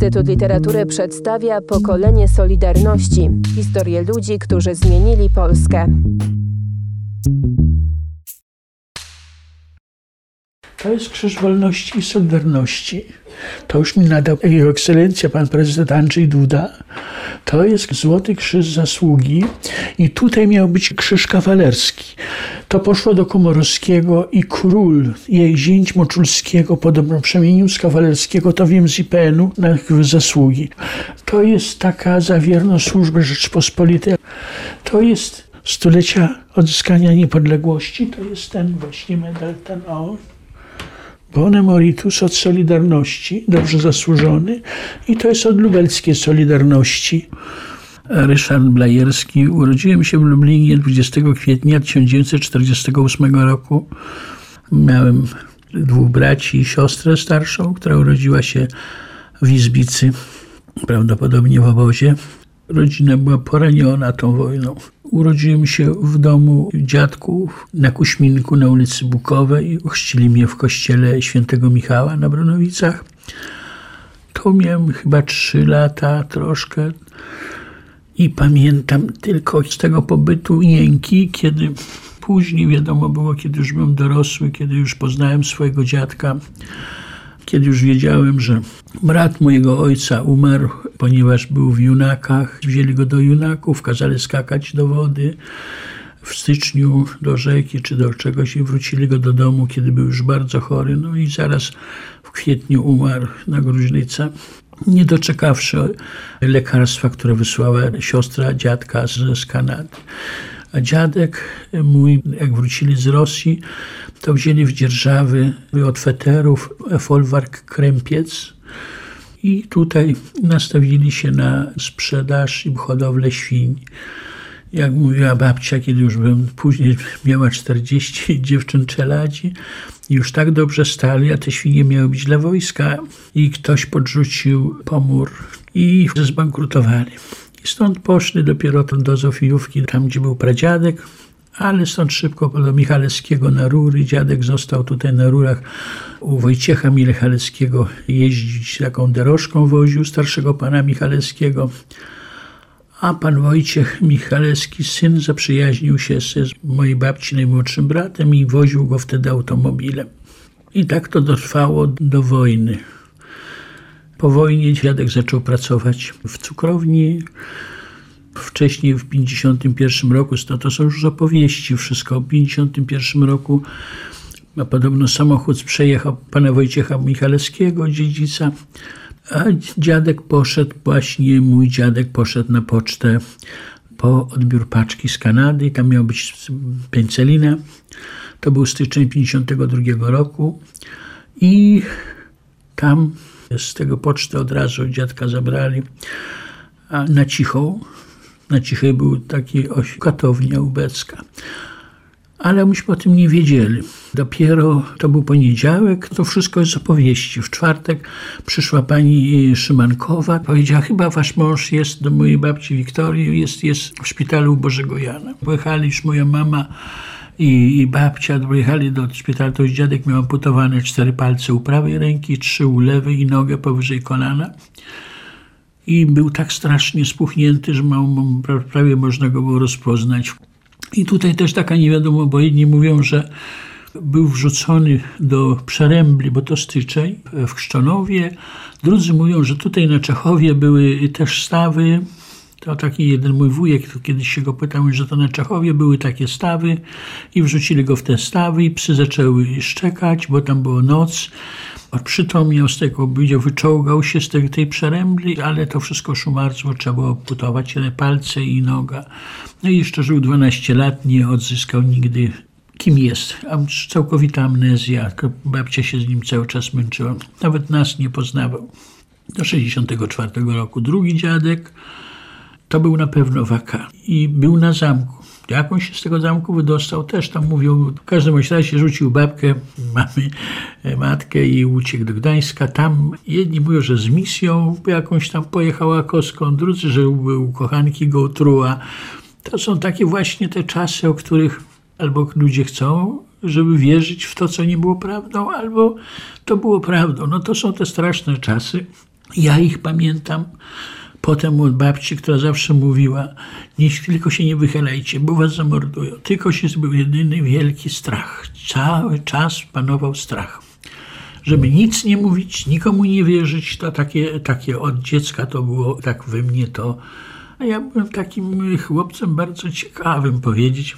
Instytut Literatury przedstawia pokolenie Solidarności historię ludzi, którzy zmienili Polskę. To jest Krzyż Wolności i Solidarności. To już mi nadał Jego Ekscelencja, pan prezydent Andrzej Duda. To jest Złoty Krzyż Zasługi i tutaj miał być krzyż kawalerski. To poszło do Komorowskiego i król, jej zięć Moczulskiego podobno przemienił z kawalerskiego, to wiem z IPN-u, na zasługi. To jest taka za wierną służbę Rzeczpospolitej. To jest stulecia odzyskania niepodległości. To jest ten właśnie medal, ten o, Bone Moritus od Solidarności, dobrze zasłużony, i to jest od lubelskiej Solidarności. Ryszard Blajerski. Urodziłem się w Lublinie 20 kwietnia 1948 roku. Miałem dwóch braci i siostrę starszą, która urodziła się w Izbicy, prawdopodobnie w obozie. Rodzina była poraniona tą wojną. Urodziłem się w domu dziadków na Kuśminku na ulicy Bukowej. Ochrzcili mnie w kościele świętego Michała na Bronowicach. To miałem chyba trzy lata troszkę. I pamiętam tylko z tego pobytu jęki, kiedy później wiadomo było, kiedy już byłem dorosły, kiedy już poznałem swojego dziadka kiedy już wiedziałem, że brat mojego ojca umarł, ponieważ był w Junakach, wzięli go do Junaków, kazali skakać do wody w styczniu do rzeki czy do czegoś i wrócili go do domu, kiedy był już bardzo chory. No i zaraz w kwietniu umarł na gruźlicę. Nie doczekawszy lekarstwa, które wysłała siostra dziadka z, z Kanady. A dziadek mój, jak wrócili z Rosji, to wzięli w dzierżawy od feterów folwark Krępiec i tutaj nastawili się na sprzedaż i hodowlę świń. Jak mówiła babcia, kiedy już byłem, później miała 40 dziewczyn czeladzi, już tak dobrze stali, a te świnie miały być dla wojska i ktoś podrzucił pomór i zbankrutowali. I stąd poszli dopiero do Zofijówki, tam gdzie był pradziadek, ale stąd szybko do Michalewskiego na rury. Dziadek został tutaj na rurach u Wojciecha Michalewskiego jeździć taką dorożką woził starszego pana Michalewskiego. A pan Wojciech Michalewski, syn, zaprzyjaźnił się z mojej babci najmłodszym bratem i woził go wtedy automobilem. I tak to dotrwało do wojny. Po wojnie dziadek zaczął pracować w cukrowni. Wcześniej w 1951 roku, to, to są już opowieści wszystko, w 1951 roku a podobno samochód przejechał pana Wojciecha Michalewskiego, dziedzica, a dziadek poszedł, właśnie mój dziadek poszedł na pocztę po odbiór paczki z Kanady, tam miał być pęcelina. To był styczeń 1952 roku i tam z tego poczty od razu dziadka zabrali a na cichą. Na cichej był taki katownia ubecka. Ale myśmy o tym nie wiedzieli. Dopiero to był poniedziałek, to wszystko jest opowieści. W czwartek przyszła pani Szymankowa, powiedziała, chyba wasz mąż jest do mojej babci Wiktorii, jest, jest w szpitalu Bożego Jana. Pojechali już moja mama i, i babcia dojechali do szpitala, to już dziadek miał amputowane cztery palce u prawej ręki, trzy u lewej i nogę powyżej kolana. I był tak strasznie spuchnięty, że prawie można go było rozpoznać. I tutaj też taka nie wiadomo, bo jedni mówią, że był wrzucony do Przerębli, bo to styczeń, w Chrzczonowie. Drudzy mówią, że tutaj na Czechowie były też stawy, to taki jeden mój wujek, kiedyś się go pytał, że to na Czechowie były takie stawy i wrzucili go w te stawy i psy zaczęły szczekać, bo tam była noc. Przytomniał z tego, wyczołgał się z tej, tej przerębli, ale to wszystko szumarstwo trzeba było putować, ale palce i noga. No i jeszcze żył 12 lat, nie odzyskał nigdy kim jest. Całkowita amnezja, babcia się z nim cały czas męczyła. Nawet nas nie poznawał. Do 64 roku drugi dziadek, to był na pewno waka i był na zamku. Jak on się z tego zamku wydostał, też tam mówią, w każdym razie rzucił babkę, mamy e, matkę i uciekł do Gdańska. Tam jedni mówią, że z misją jakąś tam pojechała koską, drudzy, że był kochanki go otruła. To są takie właśnie te czasy, o których albo ludzie chcą, żeby wierzyć w to, co nie było prawdą, albo to było prawdą. No to są te straszne czasy. Ja ich pamiętam. Potem od babci, która zawsze mówiła, nie, tylko się nie wychylajcie, bo was zamordują. Tylko się był jedyny wielki strach. Cały czas panował strach. Żeby nic nie mówić, nikomu nie wierzyć, to takie, takie od dziecka to było, tak we mnie to. A ja byłem takim chłopcem bardzo ciekawym powiedzieć.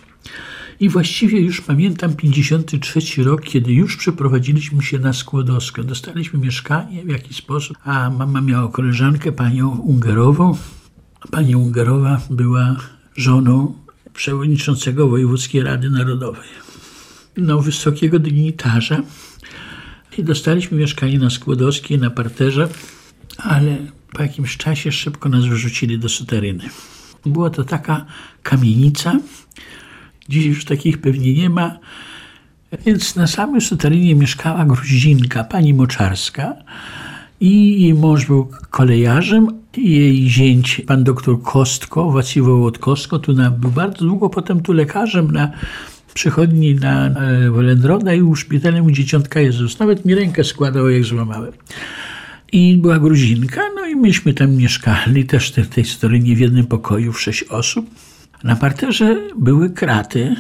I właściwie już pamiętam 53 rok, kiedy już przeprowadziliśmy się na Skłodowską. Dostaliśmy mieszkanie w jakiś sposób, a mama miała koleżankę, panią Ungerową. Pani Ungerowa była żoną przewodniczącego Wojewódzkiej Rady Narodowej. No, wysokiego dygnitarza. I dostaliśmy mieszkanie na Skłodowskiej, na parterze, ale po jakimś czasie szybko nas wyrzucili do suteryny. Była to taka kamienica, Dziś już takich pewnie nie ma. Więc na samej suterynie mieszkała Gruzinka, pani Moczarska. I jej mąż był kolejarzem, jej zięć, pan doktor Kostko, Wacji Wołodkowsko, tu na, był bardzo długo potem tu lekarzem na przychodni na e, Welendroda i u szpitalem u Dzieciątka Jezus. Nawet mi rękę składał, jak złamałem. I była Gruzinka, no i myśmy tam mieszkali, też w tej suterynie w jednym pokoju, w sześć osób. Na parterze były kraty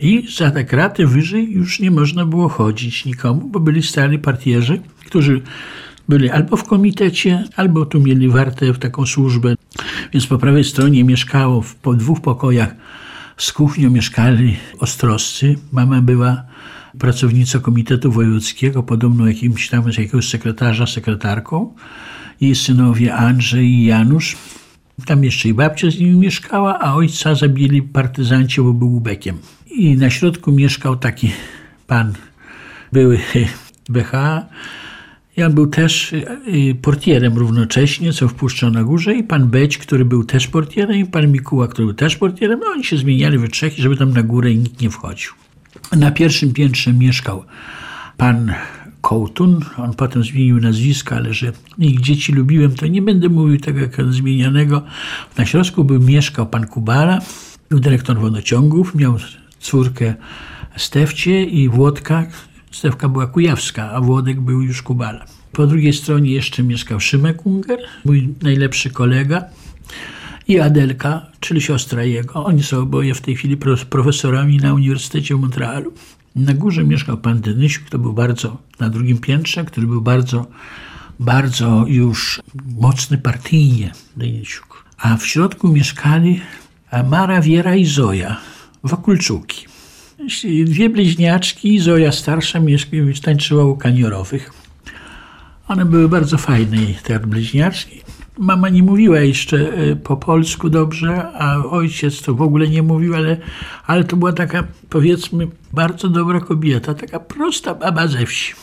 i za te kraty wyżej już nie można było chodzić nikomu, bo byli stali partierzy, którzy byli albo w komitecie, albo tu mieli wartę w taką służbę. Więc po prawej stronie mieszkało w po dwóch pokojach z kuchnią mieszkali ostroscy. Mama była pracownicą Komitetu Wojewódzkiego, podobno jakimś tam jakiegoś sekretarza, sekretarką. Jej synowie Andrzej i Janusz tam jeszcze i babcia z nimi mieszkała, a ojca zabili partyzanci, bo był ubekiem. I na środku mieszkał taki pan, były BH. Ja był też y, portierem równocześnie, co wpuszczał na górze i pan Beć, który był też portierem i pan Mikuła, który był też portierem. No oni się zmieniali we trzech, żeby tam na górę nikt nie wchodził. Na pierwszym piętrze mieszkał pan Kołtun. On potem zmienił nazwisko, ale że ich dzieci lubiłem, to nie będę mówił tego jak zmienianego. Na środku był mieszkał pan Kubala, był dyrektor wodociągów, miał córkę Stefcie i Włodka. Stefka była kujawska, a Włodek był już Kubala. Po drugiej stronie jeszcze mieszkał Szymek Unger, mój najlepszy kolega i Adelka, czyli siostra jego. Oni są oboje w tej chwili profesorami na Uniwersytecie w Montrealu. Na górze mieszkał pan Denysiuk, to był bardzo, na drugim piętrze, który był bardzo, bardzo już mocny partyjnie, Denysiuk. A w środku mieszkali Mara, Wiera i Zoja, Wokulczuki. Dwie bliźniaczki, Zoja starsza, tańczyła u kaniorowych. One były bardzo fajne, te bliźniaczki. Mama nie mówiła jeszcze e, po polsku dobrze, a ojciec to w ogóle nie mówił, ale, ale to była taka, powiedzmy, bardzo dobra kobieta, taka prosta baba ze wsi.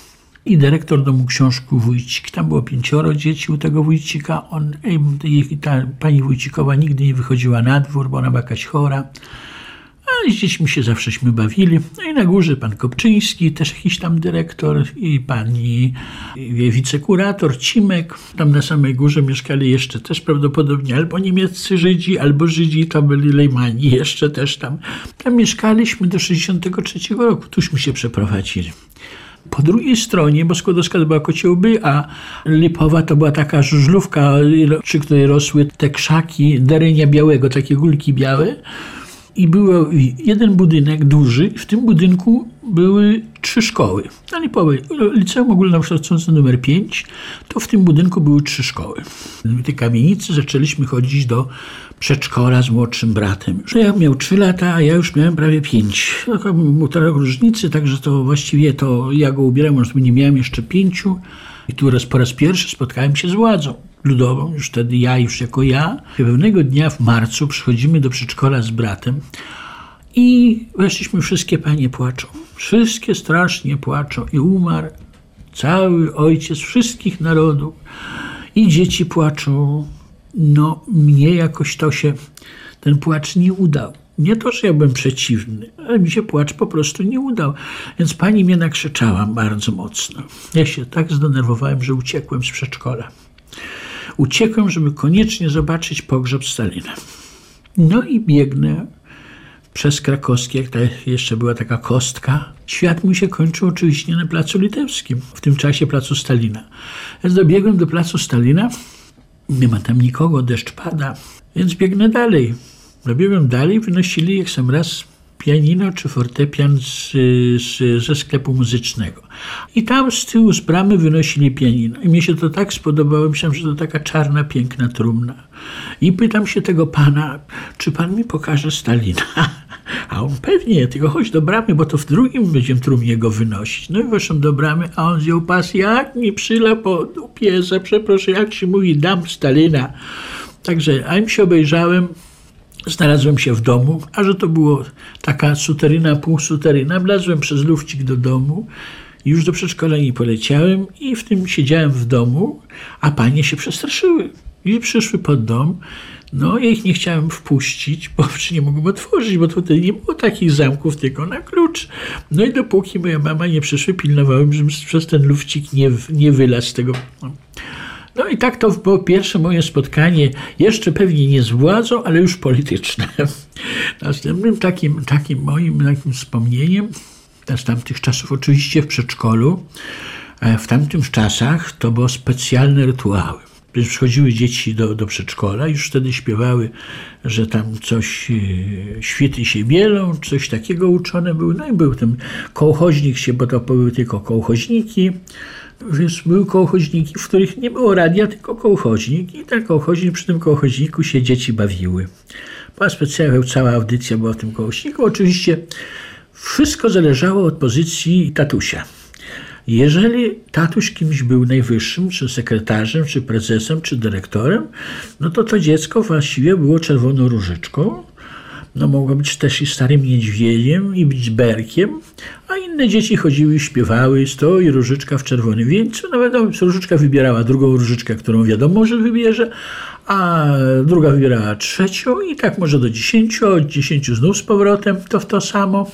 I dyrektor domu książku Wójcik. Tam było pięcioro dzieci u tego Wójcika. On, ta pani Wójcikowa nigdy nie wychodziła na dwór, bo ona była jakaś chora. A z dziećmi się zawsześmy bawili. No i na górze pan Kopczyński, też jakiś tam dyrektor i pani wicekurator Cimek. Tam na samej górze mieszkali jeszcze też prawdopodobnie albo niemieccy Żydzi, albo Żydzi, to byli Lejmani jeszcze też tam. Tam mieszkaliśmy do 63 roku, tuśmy się przeprowadzili. Po drugiej stronie, bo Skłodowska to była kociołby, a Lipowa to była taka żużlówka, przy której rosły te krzaki derenia białego, takie gulki białe i był jeden budynek duży. W tym budynku były trzy szkoły. Na Lipowej, Liceum Ogólnokształcące numer 5, to w tym budynku były trzy szkoły. W tej kamienicy zaczęliśmy chodzić do przedszkola z młodszym bratem. Ja miał trzy lata, a ja już miałem prawie pięć. Półtora różnicy, także to właściwie to ja go ubierałem, może nie miałem jeszcze pięciu. I tu raz po raz pierwszy spotkałem się z władzą ludową, już wtedy ja, już jako ja. Pewnego dnia w marcu przychodzimy do przedszkola z bratem i weszliśmy, wszystkie panie płaczą. Wszystkie strasznie płaczą i umarł cały ojciec wszystkich narodów i dzieci płaczą. No, mnie jakoś to się, ten płacz nie udał. Nie to, że ja byłem przeciwny, ale mi się płacz po prostu nie udał. Więc pani mnie nakrzyczała bardzo mocno. Ja się tak zdenerwowałem, że uciekłem z przedszkola. Uciekłem, żeby koniecznie zobaczyć pogrzeb Stalina. No i biegnę przez krakowskie, jak jeszcze była taka kostka. Świat mój się kończył oczywiście na Placu Litewskim, w tym czasie Placu Stalina. Więc dobiegłem do Placu Stalina, nie ma tam nikogo, deszcz pada, więc biegnę dalej. Dobiegłem dalej, wynosili jak sam raz pianino czy fortepian z, z, ze sklepu muzycznego. I tam z tyłu z bramy wynosili pianino. I mi się to tak spodobało, myślałem, że to taka czarna, piękna trumna. I pytam się tego pana, czy pan mi pokaże Stalina? A on pewnie, tylko chodź do bramy, bo to w drugim będziemy trumnie go wynosić. No i weszłem do bramy, a on wziął pas, jak mi przyla po dupie, przepraszam, jak się mówi, dam Stalina. Także, a im się obejrzałem, Znalazłem się w domu, a że to było taka suteryna, półsuteryna, wlazłem przez lufcik do domu, już do przedszkola nie poleciałem i w tym siedziałem w domu, a panie się przestraszyły i przyszły pod dom. No, ja ich nie chciałem wpuścić, bo nie mogłem otworzyć, bo tutaj nie było takich zamków, tylko na klucz. No i dopóki moja mama nie przyszły, pilnowałem, żebym przez ten lufcik nie, nie wylazł z tego. No i tak to było pierwsze moje spotkanie, jeszcze pewnie nie z władzą, ale już polityczne. Następnym takim, takim moim takim wspomnieniem z tamtych czasów, oczywiście w przedszkolu, e, w tamtych czasach to było specjalne rytuały. Więc przychodziły dzieci do, do przedszkola, już wtedy śpiewały, że tam coś, e, świty się bielą, coś takiego uczone były. No i był ten kołchoźnik się, bo to były tylko kołchoźniki. Więc były kołchoźniki, w których nie było radia, tylko kołchoźnik. I ten kołchoźnik, przy tym kołchoźniku się dzieci bawiły. Była specjalna, cała audycja była w tym kołchoźniku. Oczywiście wszystko zależało od pozycji tatusia. Jeżeli tatuś kimś był najwyższym, czy sekretarzem, czy prezesem, czy dyrektorem, no to to dziecko właściwie było czerwoną różyczką, no mogło być też i starym niedźwiedziem, i być berkiem, a inne dzieci chodziły i śpiewały, stoi różyczka w czerwonym wieńcu, no wiadomo, różyczka wybierała drugą różyczkę, którą wiadomo, że wybierze, a druga wybierała trzecią i tak może do dziesięciu, od dziesięciu znów z powrotem, to w to samo.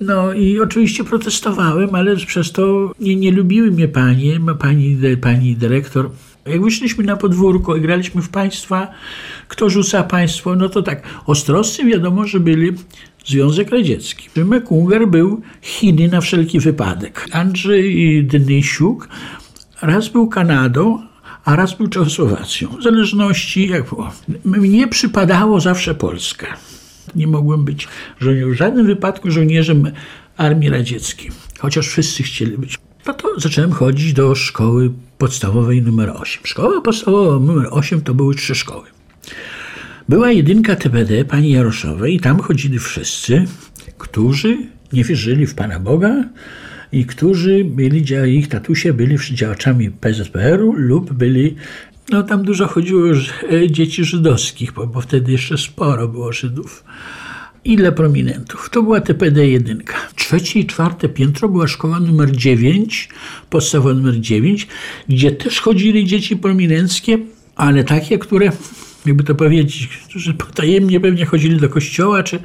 No i oczywiście protestowałem, ale przez to nie, nie lubiły mnie panie, pani, pani dyrektor jak wyszliśmy na podwórko i graliśmy w państwa, kto rzuca państwo, no to tak, ostroscy wiadomo, że byli Związek Radziecki. Szymek Ungar był Chiny na wszelki wypadek. Andrzej Dynysiuk raz był Kanadą, a raz był Czechosłowacją. W zależności jak było. Mnie przypadało zawsze Polska. Nie mogłem być żołnierzem, w żadnym wypadku żołnierzem Armii Radzieckiej, chociaż wszyscy chcieli być. No to zacząłem chodzić do szkoły podstawowej numer 8. Szkoła podstawowa numer 8 to były trzy szkoły. Była jedynka TPD pani Jaroszowej i tam chodzili wszyscy, którzy nie wierzyli w Pana Boga i którzy byli, ich tatusie byli działaczami PZPR-u lub byli no tam dużo chodziło o e, dzieci żydowskich, bo, bo wtedy jeszcze sporo było Żydów ile prominentów. To była TPD 1. Trzecie i czwarte piętro była szkoła numer 9, podstawa numer 9, gdzie też chodzili dzieci prominenckie, ale takie, które jakby to powiedzieć, którzy potajemnie pewnie chodzili do kościoła, czy,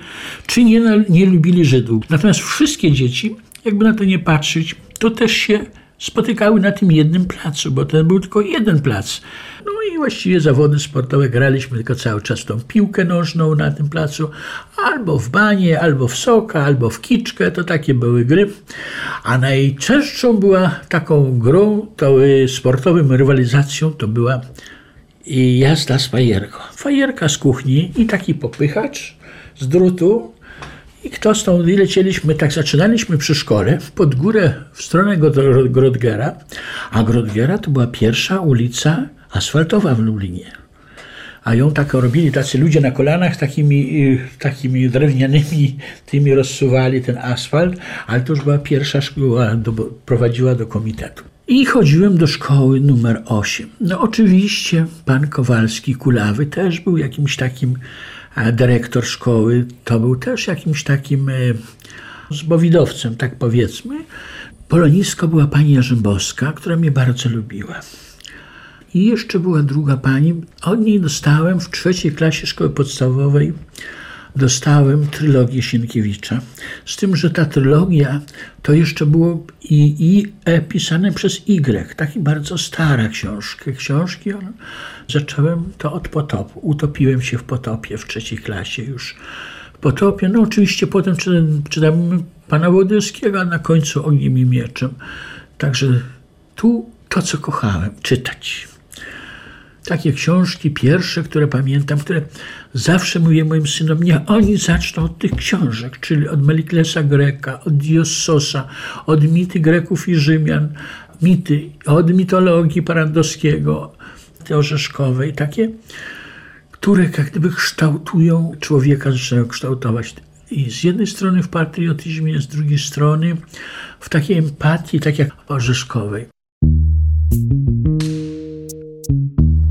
czy nie, nie lubili Żydów. Natomiast wszystkie dzieci, jakby na to nie patrzeć, to też się spotykały na tym jednym placu, bo ten był tylko jeden plac. No i właściwie zawody sportowe graliśmy tylko cały czas tą piłkę nożną na tym placu, albo w banie, albo w soka, albo w kiczkę, to takie były gry. A najczęstszą była taką grą, to y, sportowym rywalizacją, to była jazda z fajerką. Fajerka z kuchni i taki popychacz z drutu i kto stąd i lecieliśmy, tak zaczynaliśmy przy szkole, pod górę w stronę Grodgera, a Grodgera to była pierwsza ulica asfaltowa w Lublinie. A ją tak robili tacy ludzie na kolanach, takimi, y, takimi drewnianymi, tymi rozsuwali ten asfalt, ale to już była pierwsza szkoła, do, prowadziła do komitetu. I chodziłem do szkoły numer 8. No oczywiście pan Kowalski Kulawy też był jakimś takim dyrektor szkoły to był też jakimś takim e, zbowidowcem, tak powiedzmy. Polonisko była pani Jarzębowska, która mnie bardzo lubiła. I jeszcze była druga pani. Od niej dostałem w trzeciej klasie szkoły podstawowej dostałem trylogię Sienkiewicza. Z tym, że ta trylogia to jeszcze było i, i e pisane przez Y, taki bardzo stara książka. Książki zacząłem to od potopu. Utopiłem się w potopie w trzeciej klasie już. Potopie. No oczywiście potem czytam, czytam pana Włodyskiego, a na końcu Ogniem i Mieczem. Także tu to, co kochałem, czytać. Takie książki pierwsze, które pamiętam, które zawsze mówię moim synom, nie, oni zaczną od tych książek, czyli od Meliklesa Greka, od Diossosa, od mity Greków i Rzymian, mity, od mitologii Parandowskiego, Orzeszkowej, takie, które jak gdyby kształtują człowieka, zaczynają kształtować. I z jednej strony w patriotyzmie, z drugiej strony w takiej empatii, tak jak Orzeszkowej.